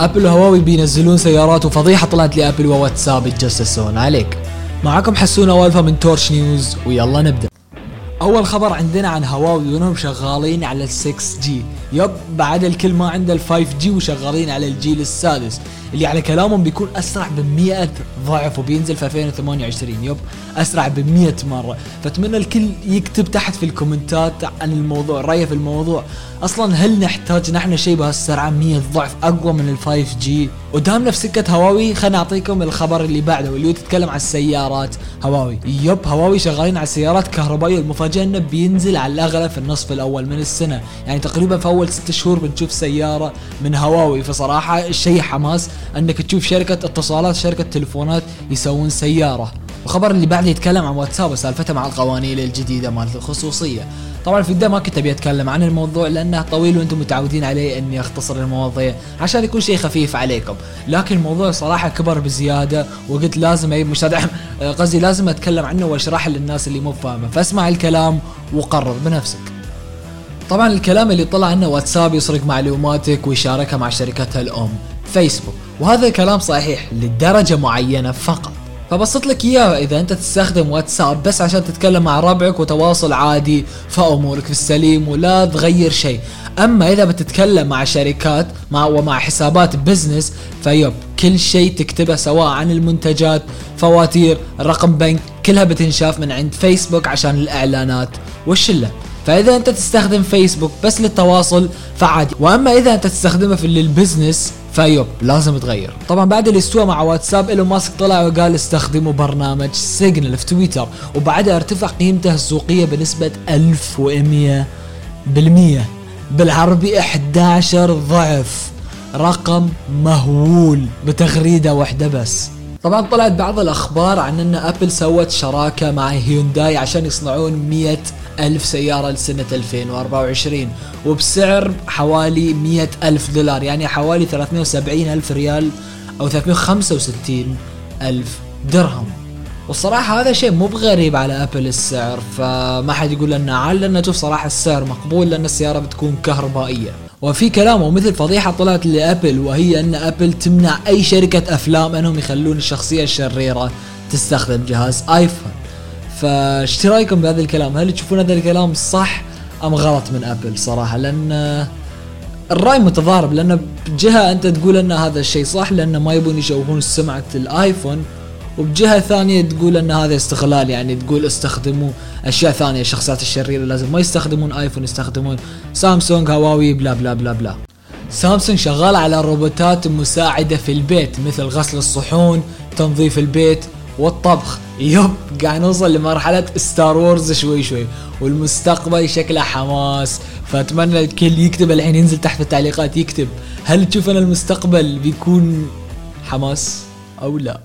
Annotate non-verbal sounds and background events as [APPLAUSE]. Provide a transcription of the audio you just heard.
أبل وهواوي بينزلون سيارات وفضيحه طلعت لأبل وواتساب يتجسسون عليك معكم حسون والفا من Torch News ويلا نبدأ. اول خبر عندنا عن هواوي وانهم شغالين على ال 6 G yep بعد الكل ما عنده ال 5 G وشغالين على الجيل السادس. اللي على كلامهم بيكون أسرع ب 100 ضعف وبينزل في 2028 yep أسرع ب 100 مرة. فأتمنى الكل يكتب تحت في الكومنتات عن الموضوع رأيه في الموضوع. أصلا هل نحتاج نحن شيء بهالسرعة 100 ضعف أقوى من ال 5 جي ودامنا في سكة هواوي خلينا نعطيكم الخبر اللي بعده واللي هو تتكلم عن السيارات. هواوي. يب هواوي شغالين على سيارات كهربائية المفاجأة إنه بينزل على الأغلب في النصف الأول من السنة. يعني تقريبا في أول ست شهور بنشوف سيارة من هواوي. فصراحة الشيء حماس إنك تشوف شركة اتصالات شركة تلفونات يسوون سيارة. الخبر اللي بعده يتكلم عن واتساب وسالفته مع القوانين الجديدة مالت الخصوصية. طبعا في البداية ما كنت أبي أتكلم عن الموضوع لأنه طويل وأنتم متعودين عليه إني أختصر المواضيع عشان يكون شيء خفيف عليكم. لكن الموضوع صراحة كبر بزيادة وقلت لازم أجيب مستدعم [LAUGHS] قصدي لازم أتكلم عنه واشرح للناس اللي مو فاهمة. فاسمع الكلام وقرر بنفسك. طبعا الكلام اللي طلع إنه واتساب يسرق معلوماتك ويشاركها مع شركتها الأم فيسبوك. وهذا كلام صحيح لدرجة معينة فقط. فبسط لك اياه إذا أنت تستخدم واتساب بس عشان تتكلم مع ربعك وتواصل عادي فأمورك في السليم ولا تغير شيء. أما إذا بتتكلم مع شركات مع ومع حسابات business ف yep كل شيء تكتبه سواء عن المنتجات فواتير رقم بنك كلها بتنشاف من عند فيسبوك عشان الإعلانات والشلة. فإذا أنت تستخدم فيسبوك بس للتواصل فعادي. وأما إذا أنت تستخدمه في لل business ف yep لازم تغير. طبعا بعد اللي استوى مع واتساب إيلون ماسك طلع وقال استخدموا برنامج Signal في تويتر وبعدها ارتفع قيمته السوقية بنسبة 1100 بالمية. بالعربي 11 ضعف. رقم مهول بتغريدة واحدة بس. طبعا طلعت بعض الأخبار عن إن أبل سوت شراكة مع هيونداي عشان يصنعون 100 ألف سيارة لسنة 2024 وبسعر حوالي 100 ألف دولار يعني حوالي 370 ألف ريال أو 365 ألف درهم. والصراحة هذا شيء مو بغريب على أبل السعر فما حد يقول لنا عال لأن أشوف صراحة السعر مقبول لأن السيارة بتكون كهربائية. وفي كلام ومثل فضيحة طلعت لأبل وهي أن أبل تمنع أي شركة أفلام أنهم يخلون الشخصية الشريرة تستخدم جهاز آيفون فايش رأيكم بهذا الكلام؟ هل تشوفون هذا الكلام صح أم غلط من أبل صراحة؟ لأن الرأي متضارب لأن بجهة أنت تقول أن هذا الشيء صح لأن ما يبون يشوهون سمعة الآيفون وبجهة ثانية تقول إن هذا استغلال يعني تقول استخدموا أشياء ثانية الشخصيات الشريرة لازم ما يستخدمون ايفون يستخدمون سامسونج هواوي blah blah blah blah. سامسونج شغال على روبوتات مساعدة في البيت مثل غسل الصحون تنظيف البيت والطبخ. [LAUGHS] yep قاعد نوصل لمرحلة Star Wars شوي شوي والمستقبل شكله حماس. فأتمنى الكل يكتب الحين ينزل تحت في التعليقات يكتب هل تشوف إن المستقبل بيكون حماس أو لا.